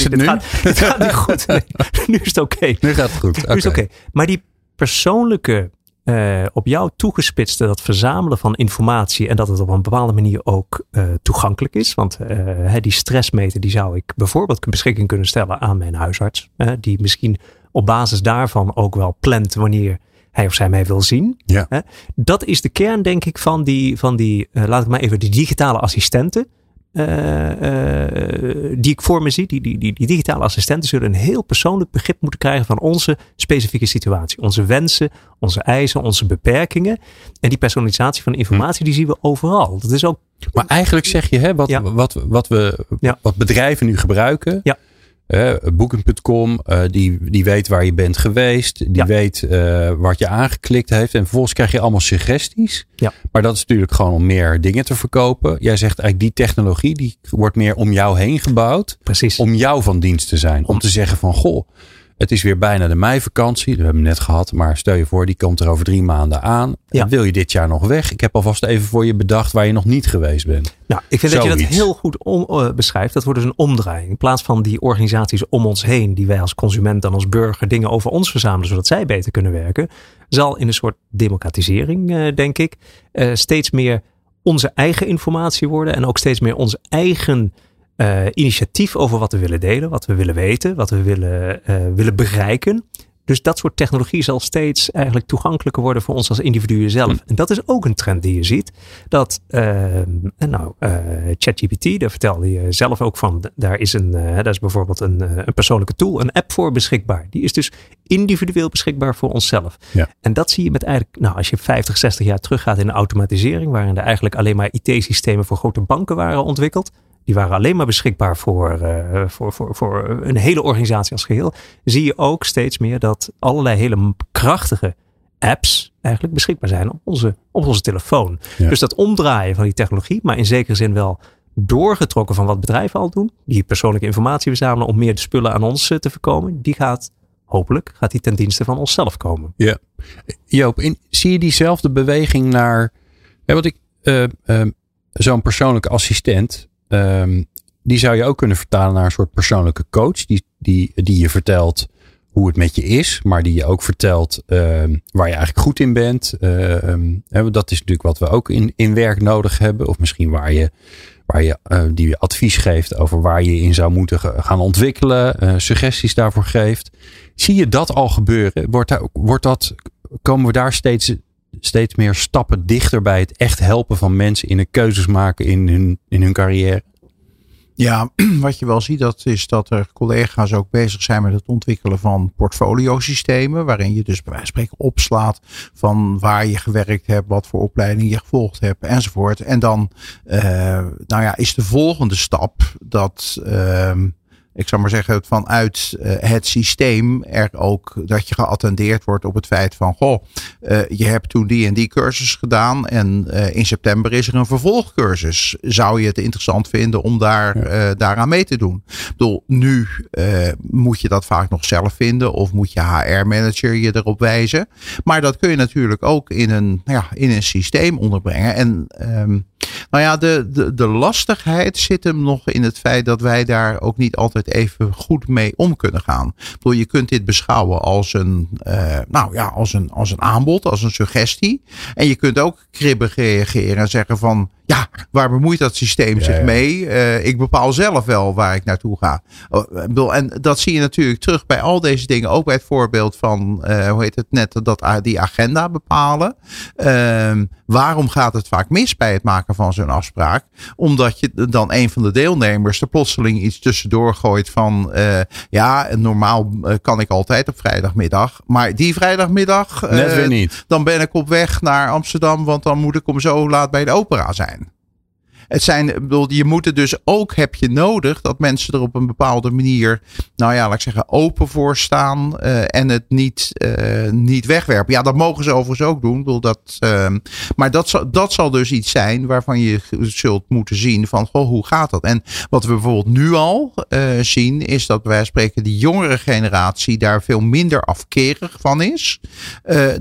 het dit, nu? Gaat, dit gaat niet goed. Nee, nu is het oké. Okay. Nu gaat het goed. Okay. Nu is het oké. Okay. Maar die persoonlijke uh, op jou toegespitste dat verzamelen van informatie en dat het op een bepaalde manier ook uh, toegankelijk is. Want uh, die stressmeter die zou ik bijvoorbeeld beschikking kunnen stellen aan mijn huisarts. die misschien op basis daarvan ook wel plant wanneer hij of zij mij wil zien. Ja. Dat is de kern denk ik van die, van die laat ik maar even, die digitale assistenten. Uh, uh, die ik voor me zie, die, die, die, die digitale assistenten zullen een heel persoonlijk begrip moeten krijgen van onze specifieke situatie. Onze wensen, onze eisen, onze beperkingen. En die personalisatie van informatie, die zien we overal. Dat is ook. Maar eigenlijk zeg je, hè, wat, ja. wat, wat, we, ja. wat bedrijven nu gebruiken. Ja. Uh, Booking.com, uh, die, die weet waar je bent geweest. Die ja. weet uh, wat je aangeklikt heeft. En vervolgens krijg je allemaal suggesties. Ja. Maar dat is natuurlijk gewoon om meer dingen te verkopen. Jij zegt eigenlijk die technologie die wordt meer om jou heen gebouwd. Precies. Om jou van dienst te zijn. Om te zeggen van goh, het is weer bijna de meivakantie. Dat hebben we net gehad. Maar stel je voor, die komt er over drie maanden aan. Ja. Wil je dit jaar nog weg? Ik heb alvast even voor je bedacht waar je nog niet geweest bent. Nou, ik vind Zoiets. dat je dat heel goed om, uh, beschrijft. Dat wordt dus een omdraaiing. In plaats van die organisaties om ons heen, die wij als consument en als burger dingen over ons verzamelen, zodat zij beter kunnen werken, zal in een soort democratisering, uh, denk ik, uh, steeds meer onze eigen informatie worden. En ook steeds meer onze eigen uh, initiatief over wat we willen delen, wat we willen weten, wat we willen, uh, willen bereiken. Dus dat soort technologie zal steeds eigenlijk toegankelijker worden voor ons als individuen zelf. Hm. En dat is ook een trend die je ziet. Dat, uh, nou, uh, ChatGPT, daar vertelde je zelf ook van. Daar is, een, uh, daar is bijvoorbeeld een, een persoonlijke tool, een app voor beschikbaar. Die is dus individueel beschikbaar voor onszelf. Ja. En dat zie je met eigenlijk, nou, als je 50, 60 jaar teruggaat in de automatisering, waarin er eigenlijk alleen maar IT-systemen voor grote banken waren ontwikkeld. Die waren alleen maar beschikbaar voor, uh, voor, voor, voor een hele organisatie als geheel. Zie je ook steeds meer dat allerlei hele krachtige apps eigenlijk beschikbaar zijn op onze, op onze telefoon. Ja. Dus dat omdraaien van die technologie, maar in zekere zin wel doorgetrokken van wat bedrijven al doen. Die persoonlijke informatie verzamelen om meer de spullen aan ons uh, te voorkomen. Die gaat hopelijk gaat die ten dienste van onszelf komen. Ja. Joop, in, zie je diezelfde beweging naar. Ja, wat ik. Uh, uh, Zo'n persoonlijke assistent. Um, die zou je ook kunnen vertalen naar een soort persoonlijke coach. Die, die, die je vertelt hoe het met je is. Maar die je ook vertelt uh, waar je eigenlijk goed in bent. Um, dat is natuurlijk wat we ook in, in werk nodig hebben. Of misschien waar je. Waar je, uh, die advies geeft over waar je in zou moeten gaan ontwikkelen. Uh, suggesties daarvoor geeft. Zie je dat al gebeuren? Wordt, wordt dat, komen we daar steeds, steeds meer stappen dichter bij het echt helpen van mensen in de keuzes maken in hun, in hun carrière? Ja, wat je wel ziet, dat is dat er collega's ook bezig zijn met het ontwikkelen van portfoliosystemen. Waarin je dus bij wijze van spreken opslaat van waar je gewerkt hebt, wat voor opleiding je gevolgd hebt enzovoort. En dan, uh, nou ja, is de volgende stap dat. Uh, ik zou maar zeggen, vanuit uh, het systeem er ook dat je geattendeerd wordt op het feit van, goh, uh, je hebt toen die en die cursus gedaan en uh, in september is er een vervolgcursus. Zou je het interessant vinden om daar, ja. daaraan mee te doen? Ik bedoel, nu moet je dat vaak nog zelf vinden of moet je HR-manager je erop wijzen. Maar dat kun je natuurlijk ook in een, ja, in een systeem onderbrengen. En um, nou ja, de, de, de lastigheid zit hem nog in het feit dat wij daar ook niet altijd even goed mee om kunnen gaan. Ik bedoel, je kunt dit beschouwen als een, uh, nou ja, als een, als een aanbod, als een suggestie. En je kunt ook kribbig reageren en zeggen van, ja, waar bemoeit dat systeem Ja, zich ja. mee? Uh, ik bepaal zelf wel waar ik naartoe ga. Oh, en dat zie je natuurlijk terug bij al deze dingen. Ook bij het voorbeeld van, uh, hoe heet het net, dat, die agenda bepalen. Uh, waarom gaat het vaak mis bij het maken van zo'n afspraak? Omdat je dan een van de deelnemers er plotseling iets tussendoor gooit van, uh, ja, normaal kan ik altijd op vrijdagmiddag. Maar die vrijdagmiddag, Net weer niet. dan ben ik op weg naar Amsterdam, want dan moet ik om zo laat bij de opera zijn. Het zijn, bedoel, je moet er dus ook, heb je nodig dat mensen er op een bepaalde manier, nou ja, laat ik zeggen, open voor staan uh, en het niet, uh, niet wegwerpen. Ja, dat mogen ze overigens ook doen. Bedoel, dat, uh, maar dat zal, dat zal dus iets zijn waarvan je zult moeten zien van, goh, hoe gaat dat? En wat we bijvoorbeeld nu al zien, is dat van spreken die jongere generatie daar veel minder afkerig van is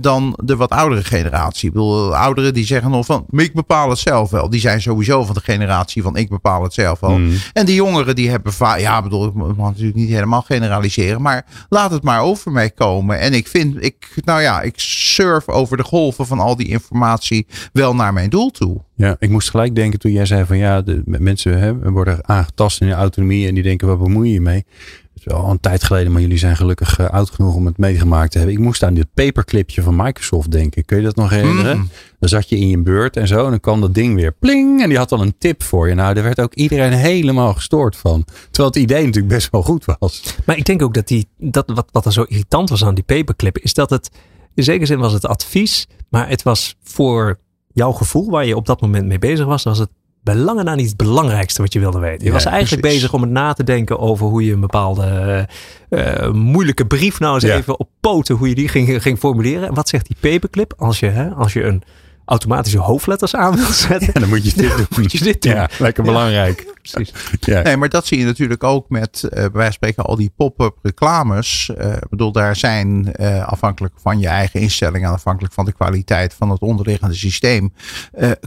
dan de wat oudere generatie. Ik bedoel, de ouderen die zeggen nog van, ik bepaal het zelf wel. Die zijn sowieso van de generatie van ik bepaal het zelf wel. Mm. En die jongeren die hebben vaak, ja bedoel, ik mag natuurlijk niet helemaal generaliseren, maar laat het maar over mij komen. En ik vind, ik, nou ja, ik surf over de golven van al die informatie wel naar mijn doel toe. Ja, ik moest gelijk denken toen jij zei van ja, de mensen hè, worden aangetast in hun autonomie en die denken wat bemoei je mee? Het is wel al een tijd geleden, maar jullie zijn gelukkig uh, oud genoeg om het meegemaakt te hebben. Ik moest aan dit paperclipje van Microsoft denken. Kun je dat nog herinneren? Mm. Dan zat je in je beurt en zo en dan kwam dat ding weer pling en die had dan een tip voor je. Nou, daar werd ook iedereen helemaal gestoord van. Terwijl het idee natuurlijk best wel goed was. Maar ik denk ook dat, die, dat wat, wat er zo irritant was aan die paperclip, is dat het, in zekere zin was het advies, maar het was voor jouw gevoel waar je op dat moment mee bezig was, was het belangen na niet het belangrijkste wat je wilde weten. Je Ja, was eigenlijk precies. bezig om het na te denken over hoe je een bepaalde uh, moeilijke brief nou eens Ja. even op poten, hoe je die ging, ging formuleren. En wat zegt die paperclip? Als je, hè, als je een automatische hoofdletters aan wil zetten, En dan moet je dit doen. moet je dit doen. Ja, lekker Ja. belangrijk. Precies. Ja. Nee, maar dat zie je natuurlijk ook met, uh, bij wijze van spreken, al die pop-up reclames. Uh, ik bedoel, daar zijn uh, afhankelijk van je eigen instelling en afhankelijk van de kwaliteit van het onderliggende systeem,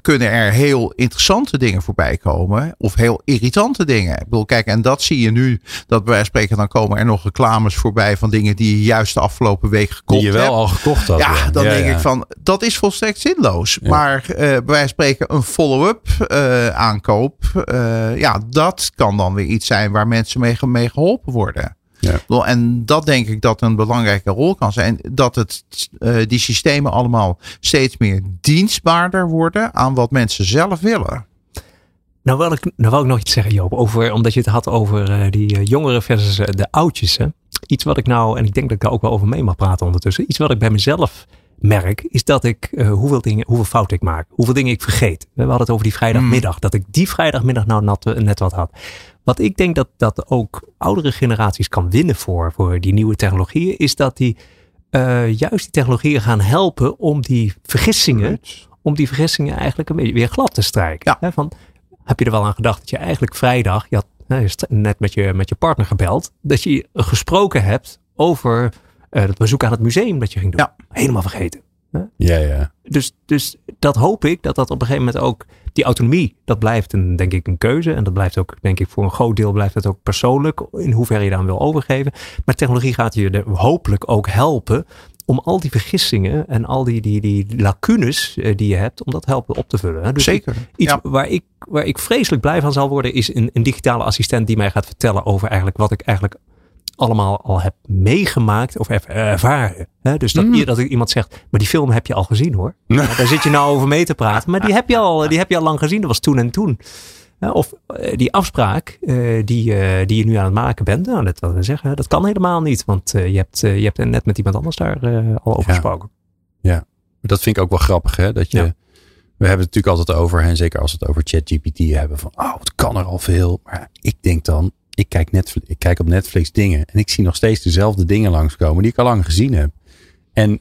kunnen er heel interessante dingen voorbij komen of heel irritante dingen. Ik bedoel, kijk, en dat zie je nu, dat bij wijze van spreken, dan komen er nog reclames voorbij van dingen die je juist de afgelopen week gekocht Die je wel hebt. al gekocht had. Ja, dan Ja, denk ja. ik van, dat is volstrekt zinloos. Ja. Maar bij wijze van spreken een follow-up aankoop, uh, ja, dat kan dan weer iets zijn waar mensen mee, mee geholpen worden. Ja. En dat denk ik dat een belangrijke rol kan zijn. Dat het, uh, die systemen allemaal steeds meer dienstbaarder worden aan wat mensen zelf willen. Nou wil, ik, nou wil ik nog iets zeggen, Joop. Over, omdat je het had over uh, die jongeren versus de oudjes. Hè? Iets wat ik nou, en ik denk dat ik daar ook wel over mee mag praten ondertussen. Iets wat ik bij mezelf merk, is dat ik uh, hoeveel dingen, hoeveel fouten ik maak, hoeveel dingen ik vergeet. We hadden het over die vrijdagmiddag, mm. dat ik die vrijdagmiddag nou net, net wat had. Wat ik denk dat, dat ook oudere generaties kan winnen voor, voor die nieuwe technologieën, is dat die uh, juist die technologieën gaan helpen om die vergissingen, om die vergissingen eigenlijk een beetje weer glad te strijken. Ja. van, heb je er wel aan gedacht dat je eigenlijk vrijdag, je had net met je, met je partner gebeld, dat je gesproken hebt over dat bezoek aan het museum dat je ging doen. Ja. Helemaal vergeten. Ja, ja. Dus, dus dat hoop ik, dat dat op een gegeven moment ook, die autonomie, dat blijft een, denk ik een keuze. En dat blijft ook, denk ik, voor een groot deel blijft het ook persoonlijk, in hoeverre je dan wil overgeven. Maar technologie gaat je er hopelijk ook helpen om al die vergissingen en al die, die, die lacunes eh, die je hebt, om dat helpen op te vullen. Dus Zeker. Iets waar, ik, waar ik vreselijk blij van zal worden, is een, een digitale assistent die mij gaat vertellen over eigenlijk wat ik eigenlijk allemaal al heb meegemaakt of ervaren. Dus dat, mm. dat iemand zegt, maar die film heb je al gezien hoor. daar zit je nou over mee te praten. Maar die heb je al, die heb je al lang gezien. Dat was toen en toen. Of eh, die afspraak uh, die, uh, die je nu aan het maken bent. Nou, dat wil zeggen, dat kan helemaal niet. Want je, hebt, je hebt net met iemand anders daar al over gesproken. Ja, dat vind ik ook wel grappig. Hè? Dat je, We hebben het natuurlijk altijd over, en zeker als we het over ChatGPT hebben, van oh, het kan er al veel. Maar ik denk dan, ik kijk, Netflix, ik kijk op Netflix dingen en ik zie nog steeds dezelfde dingen langskomen die ik al lang gezien heb. En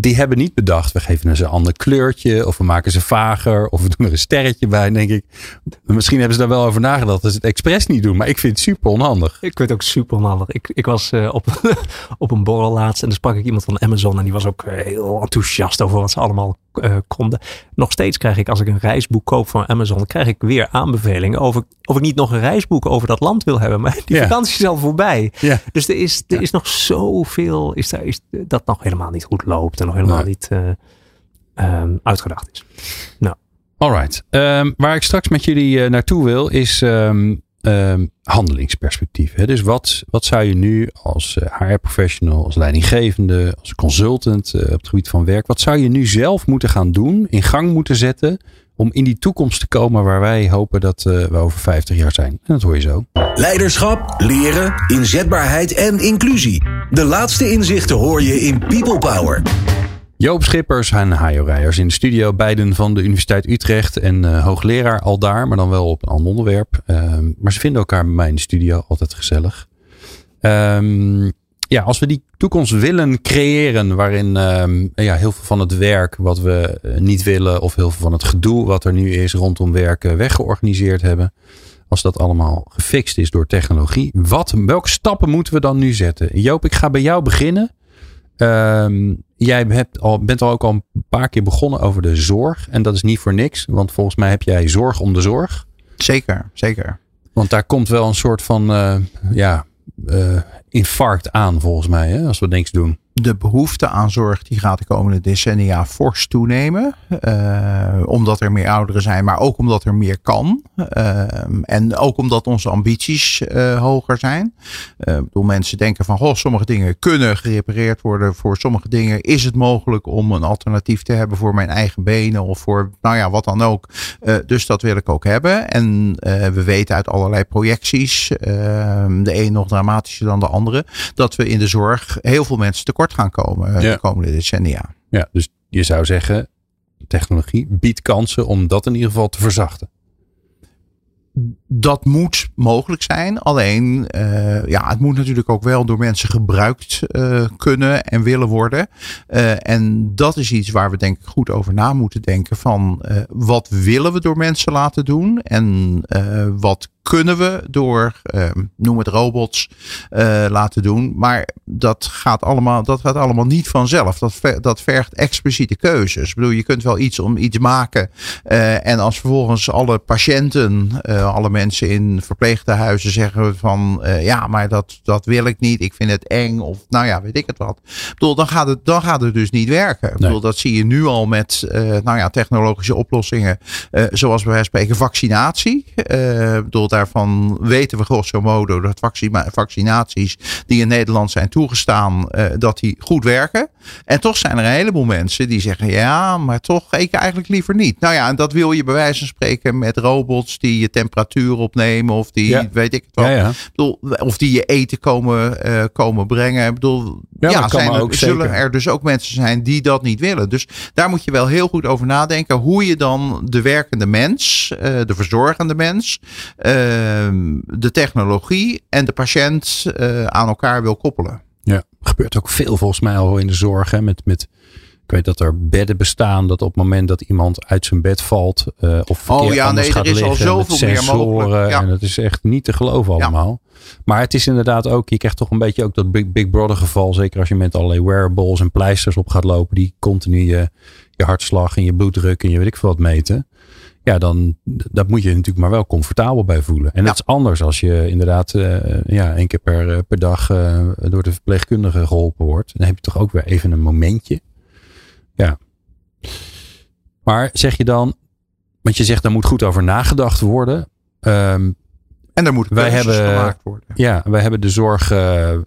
die hebben niet bedacht, we geven ze een ander kleurtje of we maken ze vager of we doen er een sterretje bij. denk ik, misschien hebben ze daar wel over nagedacht dat ze het expres niet doen, maar ik vind het super onhandig. Ik vind het ook super onhandig. Ik, ik was uh, op, op een borrel laatst en dan sprak ik iemand van Amazon en die was ook eh, heel enthousiast over wat ze allemaal uh, konden. Nog steeds krijg ik als ik een reisboek koop van Amazon, krijg ik weer aanbevelingen over of ik niet nog een reisboek over dat land wil hebben. Maar die vakantie is al voorbij. Ja. Dus er is, er is nog zoveel, is, daar, is dat nog helemaal niet goed loopt nog helemaal niet uh, um, uitgedacht is. Nou. Alright. Um, waar ik straks met jullie uh, naartoe wil is um, handelingsperspectief. Hè? Dus wat, wat zou je nu als HR-professional, als leidinggevende, als consultant op het gebied van werk, wat zou je nu zelf moeten gaan doen, in gang moeten zetten om in die toekomst te komen waar wij hopen dat uh, we over 50 jaar zijn. En dat hoor je zo. Leiderschap, leren, inzetbaarheid en inclusie. De laatste inzichten hoor je in People Power. Joop Schippers en Hajo Rijers in de studio. Beiden van de Universiteit Utrecht en uh, hoogleraar al daar, maar dan wel op een ander onderwerp. Uh, maar ze vinden elkaar bij mij in de studio altijd gezellig. Um, ja, als we die toekomst willen creëren, waarin um, ja, heel veel van het werk wat we eh, niet willen, of heel veel van het gedoe wat er nu is rondom werken, weggeorganiseerd hebben. Als dat allemaal gefixt is door technologie, wat, welke stappen moeten we dan nu zetten? Joop, ik ga bij jou beginnen. Um, jij hebt al, bent al ook al een paar keer begonnen over de zorg. En dat is niet voor niks, want volgens mij heb jij zorg om de zorg. Zeker, zeker. Want daar komt wel een soort van, uh, ja, uh, infarct aan volgens mij, hè, als we niks doen de behoefte aan zorg die gaat de komende decennia fors toenemen. Uh, omdat er meer ouderen zijn, maar ook omdat er meer kan. Uh, en ook omdat onze ambities uh, hoger zijn. Ik bedoel, mensen denken van, goh, sommige dingen kunnen gerepareerd worden. Voor sommige dingen is het mogelijk om een alternatief te hebben voor mijn eigen benen of voor, nou ja, wat dan ook. dus dat wil ik ook hebben. En we weten uit allerlei projecties, de een nog dramatischer dan de andere, dat we in de zorg heel veel mensen tekort gaan komen eh, de komende decennia. Ja, dus je zou zeggen, technologie biedt kansen om dat in ieder geval te verzachten dat moet mogelijk zijn. Alleen, uh, ja, het moet natuurlijk ook wel door mensen gebruikt uh, kunnen en willen worden. Uh, en dat is iets waar we denk ik goed over na moeten denken. Van wat willen we door mensen laten doen? En wat kunnen we door, noem het robots, laten doen. Maar dat gaat allemaal, dat gaat allemaal niet vanzelf. Dat, dat vergt expliciete keuzes. Ik bedoel, je kunt wel iets om iets maken. en als vervolgens alle patiënten alle mensen in verpleegtehuizen zeggen van uh, ja, maar dat, dat wil ik niet. Ik vind het eng. Of nou ja, weet ik het wat. Ik bedoel, dan gaat het, dan gaat het dus niet werken. Ik bedoel, dat zie je nu al met uh, nou ja, technologische oplossingen. Uh, zoals bij wijze van spreken vaccinatie. ik bedoel, daarvan weten we grosso modo dat vaccinaties die in Nederland zijn toegestaan, dat die goed werken. En toch zijn er een heleboel mensen die zeggen, ja, maar toch ik eigenlijk liever niet. Nou ja, en dat wil je bij wijze van spreken met robots die je temperatuur opnemen of die, weet ik het wel. Ja, bedoel, of die je eten komen, komen brengen. Ik bedoel, ja, zijn er, zullen er dus ook mensen zijn die dat niet willen. Dus daar moet je wel heel goed over nadenken hoe je dan de werkende mens, uh, de verzorgende mens, uh, de technologie en de patiënt uh, aan elkaar wil koppelen. Ja, gebeurt ook veel volgens mij al in de zorg. Hè, met, met, ik weet dat er bedden bestaan dat op het moment dat iemand uit zijn bed valt uh, of oh, ja, nee, er is al zoveel meer mogelijk. Ja. En dat is echt niet te geloven allemaal. Maar het is inderdaad ook, je krijgt toch een beetje ook dat Big, Big Brother geval. Zeker als je met allerlei wearables en pleisters op gaat lopen. Die continu je, je hartslag en je bloeddruk en je weet ik veel wat meten. Ja, dan dat moet je natuurlijk maar wel comfortabel bij voelen. En dat is anders als je inderdaad uh, ja, één keer per, eh, per dag uh, door de verpleegkundige geholpen wordt. Dan heb je toch ook weer even een momentje. Ja. Maar zeg je dan, want je zegt daar moet goed over nagedacht worden. Um, en daar moet wij hebben, gemaakt worden. Ja, wij hebben de zorg uh, uh,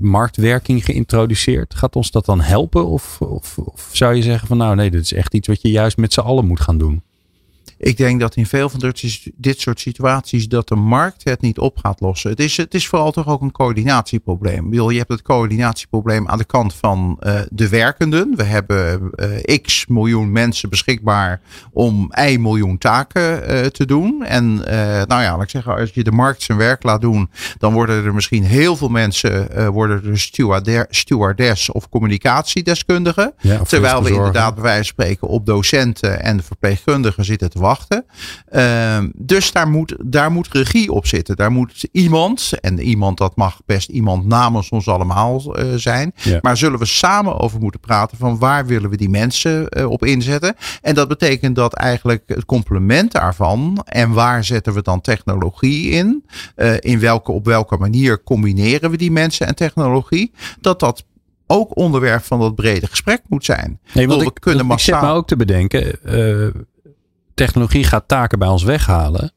marktwerking geïntroduceerd. Gaat ons dat dan helpen? Of, of, of zou je zeggen van nou nee, dit is echt iets wat je juist met z'n allen moet gaan doen? Ik denk dat in veel van dit soort situaties dat de markt het niet op gaat lossen. Het is, het is vooral toch ook een coördinatieprobleem. Je hebt het coördinatieprobleem aan de kant van uh, de werkenden. We hebben uh, x miljoen mensen beschikbaar om y miljoen taken uh, te doen. En nou ja, laat ik zeggen, als je de markt zijn werk laat doen, dan worden er misschien heel veel mensen worden er stewardess of communicatiedeskundigen. Ja, terwijl we inderdaad bij wijze van spreken op docenten en verpleegkundigen zitten te wachten. Ehm, dus daar moet, daar moet regie op zitten. Daar moet iemand, en iemand dat mag best iemand namens ons allemaal uh, zijn. Maar zullen we samen over moeten praten van waar willen we die mensen uh, op inzetten. En dat betekent dat eigenlijk het complement daarvan en waar zetten we dan technologie in. Uh, in welke, op welke manier combineren we die mensen en technologie. Dat dat ook onderwerp van dat brede gesprek moet zijn. Nee, want we ik, kunnen ik zit me ook te bedenken technologie gaat taken bij ons weghalen.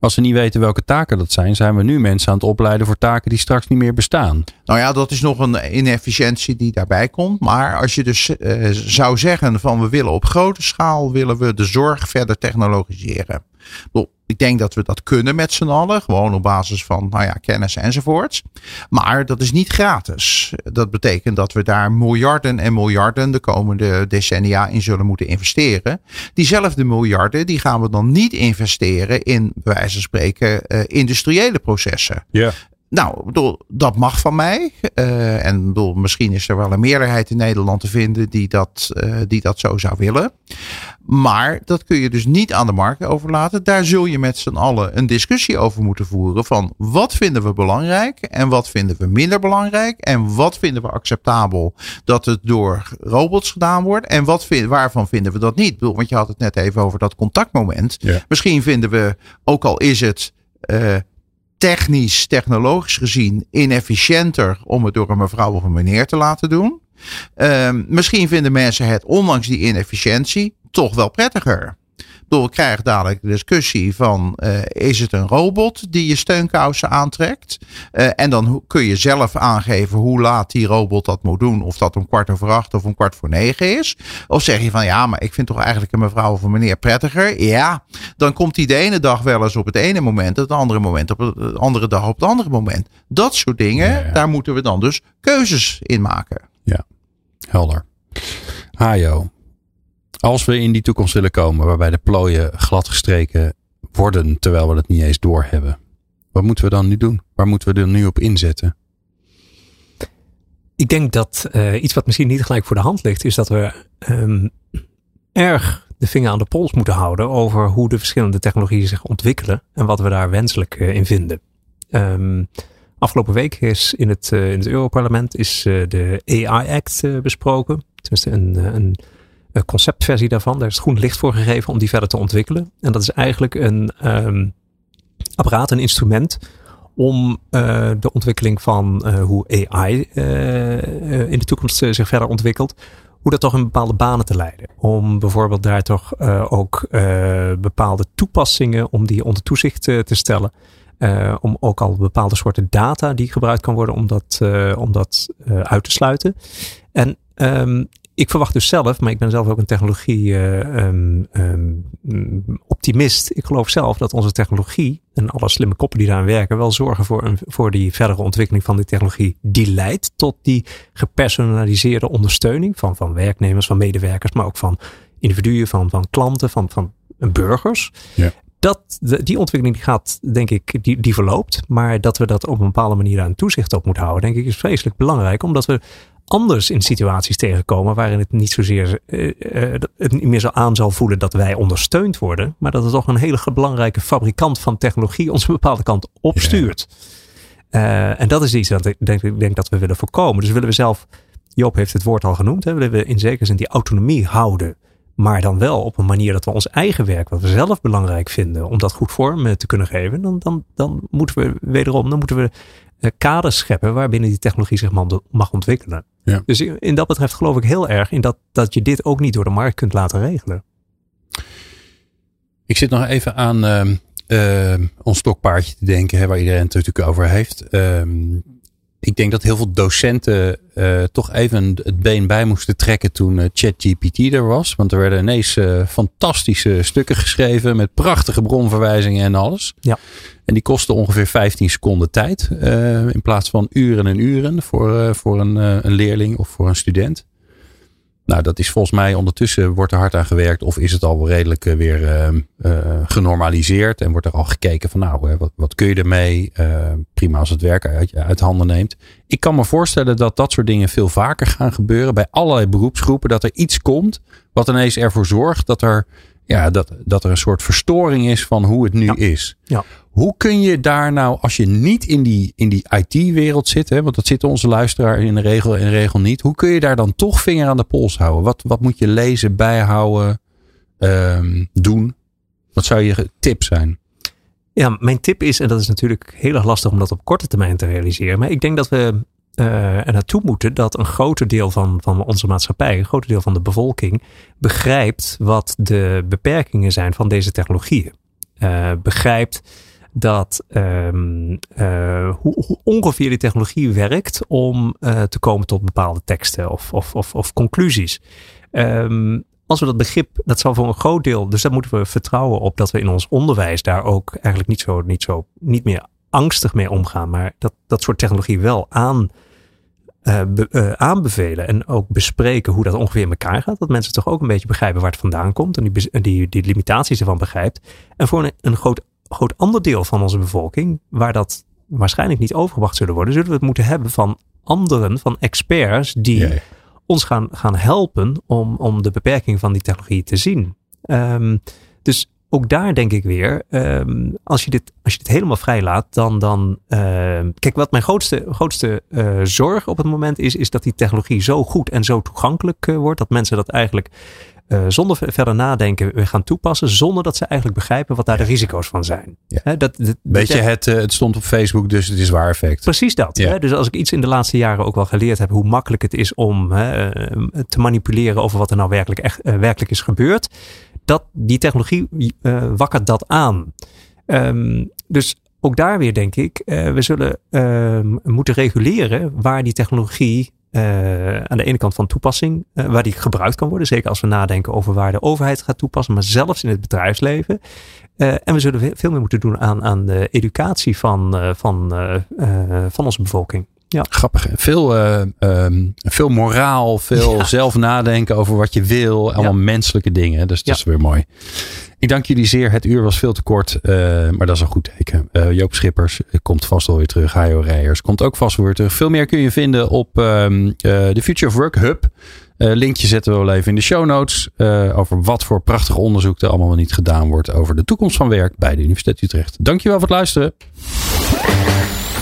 Als we niet weten welke taken dat zijn, zijn we nu mensen aan het opleiden voor taken die straks niet meer bestaan. Nou ja, dat is nog een inefficiëntie die daarbij komt. Maar als je dus uh, zou zeggen van we willen op grote schaal willen we de zorg verder technologiseren. Ik denk dat we dat kunnen met z'n allen. Gewoon op basis van nou ja, kennis enzovoorts. Maar dat is niet gratis. Dat betekent dat we daar miljarden en miljarden de komende decennia in zullen moeten investeren. Diezelfde miljarden die gaan we dan niet investeren in, bij wijze van spreken, uh, industriële processen. Ja. Nou, bedoel, dat mag van mij. Uh, en bedoel, misschien is er wel een meerderheid in Nederland te vinden die dat, uh, die dat zo zou willen. Maar dat kun je dus niet aan de markt overlaten. Daar zul je met z'n allen een discussie over moeten voeren. Van wat vinden we belangrijk en wat vinden we minder belangrijk. En wat vinden we acceptabel dat het door robots gedaan wordt. En wat vind, waarvan vinden we dat niet. Want je had het net even over dat contactmoment. Ja. Misschien vinden we, ook al is het. Uh, technisch, technologisch gezien inefficiënter om het door een mevrouw of een meneer te laten doen. Um, misschien vinden mensen het, ondanks die inefficiëntie, toch wel prettiger. Door we krijgen dadelijk de discussie van uh, is het een robot die je steunkousen aantrekt? Uh, en dan kun je zelf aangeven hoe laat die robot dat moet doen. Of dat om kwart over acht of om kwart voor negen is. Of zeg je van ja, maar ik vind toch eigenlijk een mevrouw of een meneer prettiger. Ja, dan komt die de ene dag wel eens op het ene moment. Het andere moment op de andere dag op het andere moment. Dat soort dingen, ja, ja. daar moeten we dan dus keuzes in maken. Ja, helder. Hajo, als we in die toekomst willen komen waarbij de plooien gladgestreken worden terwijl we het niet eens doorhebben. Wat moeten we dan nu doen? Waar moeten we er nu op inzetten? Ik denk dat uh, iets wat misschien niet gelijk voor de hand ligt, is dat we um, erg de vinger aan de pols moeten houden over hoe de verschillende technologieën zich ontwikkelen en wat we daar wenselijk uh, in vinden. Um, afgelopen week is in het, uh, in het Europarlement is de AI Act besproken. Tenminste, een, een conceptversie daarvan. Daar is het groen licht voor gegeven om die verder te ontwikkelen. En dat is eigenlijk een um, apparaat, een instrument om uh, de ontwikkeling van uh, hoe AI in de toekomst zich verder ontwikkelt, hoe dat toch in bepaalde banen te leiden. Om bijvoorbeeld daar toch ook bepaalde toepassingen, om die onder toezicht te stellen. om ook al bepaalde soorten data die gebruikt kan worden om dat, om dat uit te sluiten. En um, ik verwacht dus zelf, maar ik ben zelf ook een technologie-optimist. Uh, um, um, ik geloof zelf dat onze technologie en alle slimme koppen die daaraan werken, wel zorgen voor, een, voor die verdere ontwikkeling van die technologie. Die leidt tot die gepersonaliseerde ondersteuning van, van werknemers, van medewerkers, maar ook van individuen, van, van klanten, van, van burgers. Ja. Dat, die ontwikkeling gaat, denk ik, die, die verloopt. Maar dat we dat op een bepaalde manier aan toezicht op moeten houden, denk ik, is vreselijk belangrijk. Omdat we anders in situaties tegenkomen waarin het niet zozeer uh, het niet meer zo aan zal voelen dat wij ondersteund worden, maar dat het toch een hele belangrijke fabrikant van technologie ons een bepaalde kant opstuurt. Uh, en dat is iets dat ik denk, ik denk dat we willen voorkomen. Dus willen we zelf, Joop heeft het woord al genoemd, hè, willen we in zekere zin die autonomie houden. Maar dan wel op een manier dat we ons eigen werk, wat we zelf belangrijk vinden, om dat goed vorm te kunnen geven. Dan, dan, dan moeten we wederom, dan moeten we kaders scheppen waarbinnen die technologie zich mag ontwikkelen. Ja. Dus in dat betreft geloof ik heel erg in dat, dat je dit ook niet door de markt kunt laten regelen. Ik zit nog even aan uh, ons stokpaardje te denken, hè, waar iedereen het natuurlijk over heeft. Uh, ik denk dat heel veel docenten uh, toch even het been bij moesten trekken toen uh, ChatGPT er was. Want er werden ineens uh, fantastische stukken geschreven met prachtige bronverwijzingen en alles. Ja. En die kosten ongeveer 15 seconden tijd. in plaats van uren en uren voor, voor een, een leerling of voor een student. Nou, dat is volgens mij ondertussen wordt er hard aan gewerkt. Of is het al redelijk eh, weer uh, genormaliseerd. En wordt er al gekeken van nou, wat, wat kun je ermee? Uh, prima als het werk uit, uit handen neemt. Ik kan me voorstellen dat dat soort dingen veel vaker gaan gebeuren. Bij allerlei beroepsgroepen. Dat er iets komt wat ineens ervoor zorgt dat er ja, dat, dat er een soort verstoring is van hoe het nu is. Ja. Hoe kun je daar nou, als je niet in die, in die IT-wereld zit, hè, want dat zitten onze luisteraar in de regel in de regel niet. Hoe kun je daar dan toch vinger aan de pols houden? Wat, wat moet je lezen, bijhouden, um, doen? Wat zou je tip zijn? Ja, mijn tip is, en dat is natuurlijk heel erg lastig om dat op korte termijn te realiseren. Maar ik denk dat we uh, er naartoe moeten dat een groter deel van, van onze maatschappij, een groter deel van de bevolking, begrijpt wat de beperkingen zijn van deze technologieën. Uh, begrijpt dat um, uh, hoe, hoe, ongeveer die technologie werkt om te komen tot bepaalde teksten of, of, of, of conclusies. Um, als we dat begrip, dat zal voor een groot deel, dus daar moeten we vertrouwen op dat we in ons onderwijs daar ook eigenlijk niet zo, niet zo, niet meer angstig mee omgaan, maar dat, dat soort technologie wel aan, uh, uh, aanbevelen en ook bespreken hoe dat ongeveer in elkaar gaat. Dat mensen toch ook een beetje begrijpen waar het vandaan komt en die, die, die limitaties ervan begrijpt. En voor een, een groot, groot ander deel van onze bevolking, waar dat waarschijnlijk niet overgebracht zullen worden, zullen we het moeten hebben van anderen, van experts die ons gaan, gaan helpen om, om de beperking van die technologie te zien. Um, dus ook daar denk ik weer, um, als, je dit, als je dit helemaal vrij laat, dan. dan uh, kijk, wat mijn grootste, grootste uh, zorg op het moment is, is dat die technologie zo goed en zo toegankelijk uh, wordt. Dat mensen dat eigenlijk zonder verder nadenken weer gaan toepassen. Zonder dat ze eigenlijk begrijpen wat daar de risico's van zijn. Ja. He, dat, dat, Weet je, het, het stond op Facebook, dus het is waar effect. Precies dat. Ja. Dus als ik iets in de laatste jaren ook wel geleerd heb, hoe makkelijk het is om te manipuleren over wat er nou werkelijk, echt, werkelijk is gebeurd dat, die technologie wakkert dat aan. Um, dus ook daar weer denk ik, uh, we zullen uh, moeten reguleren waar die technologie uh, aan de ene kant van toepassing, uh, waar die gebruikt kan worden. Zeker als we nadenken over waar de overheid gaat toepassen, maar zelfs in het bedrijfsleven. Uh, en we zullen veel meer moeten doen aan, aan de educatie van, van, van onze bevolking. Ja. Grappig. Veel, uh, um, veel moraal, veel ja. zelf nadenken over wat je wil. Allemaal ja. menselijke dingen. Dus dat is weer mooi. Ik dank jullie zeer. Het uur was veel te kort. Uh, maar dat is een goed teken. Uh, Joop Schippers komt vast wel weer terug. Hajo Rijers komt ook vast weer terug. Veel meer kun je vinden op um, de Future of Work Hub. linkje zetten we wel even in de show notes. over wat voor prachtig onderzoek er allemaal niet gedaan wordt. Over de toekomst van werk bij de Universiteit Utrecht. Dankjewel voor het luisteren.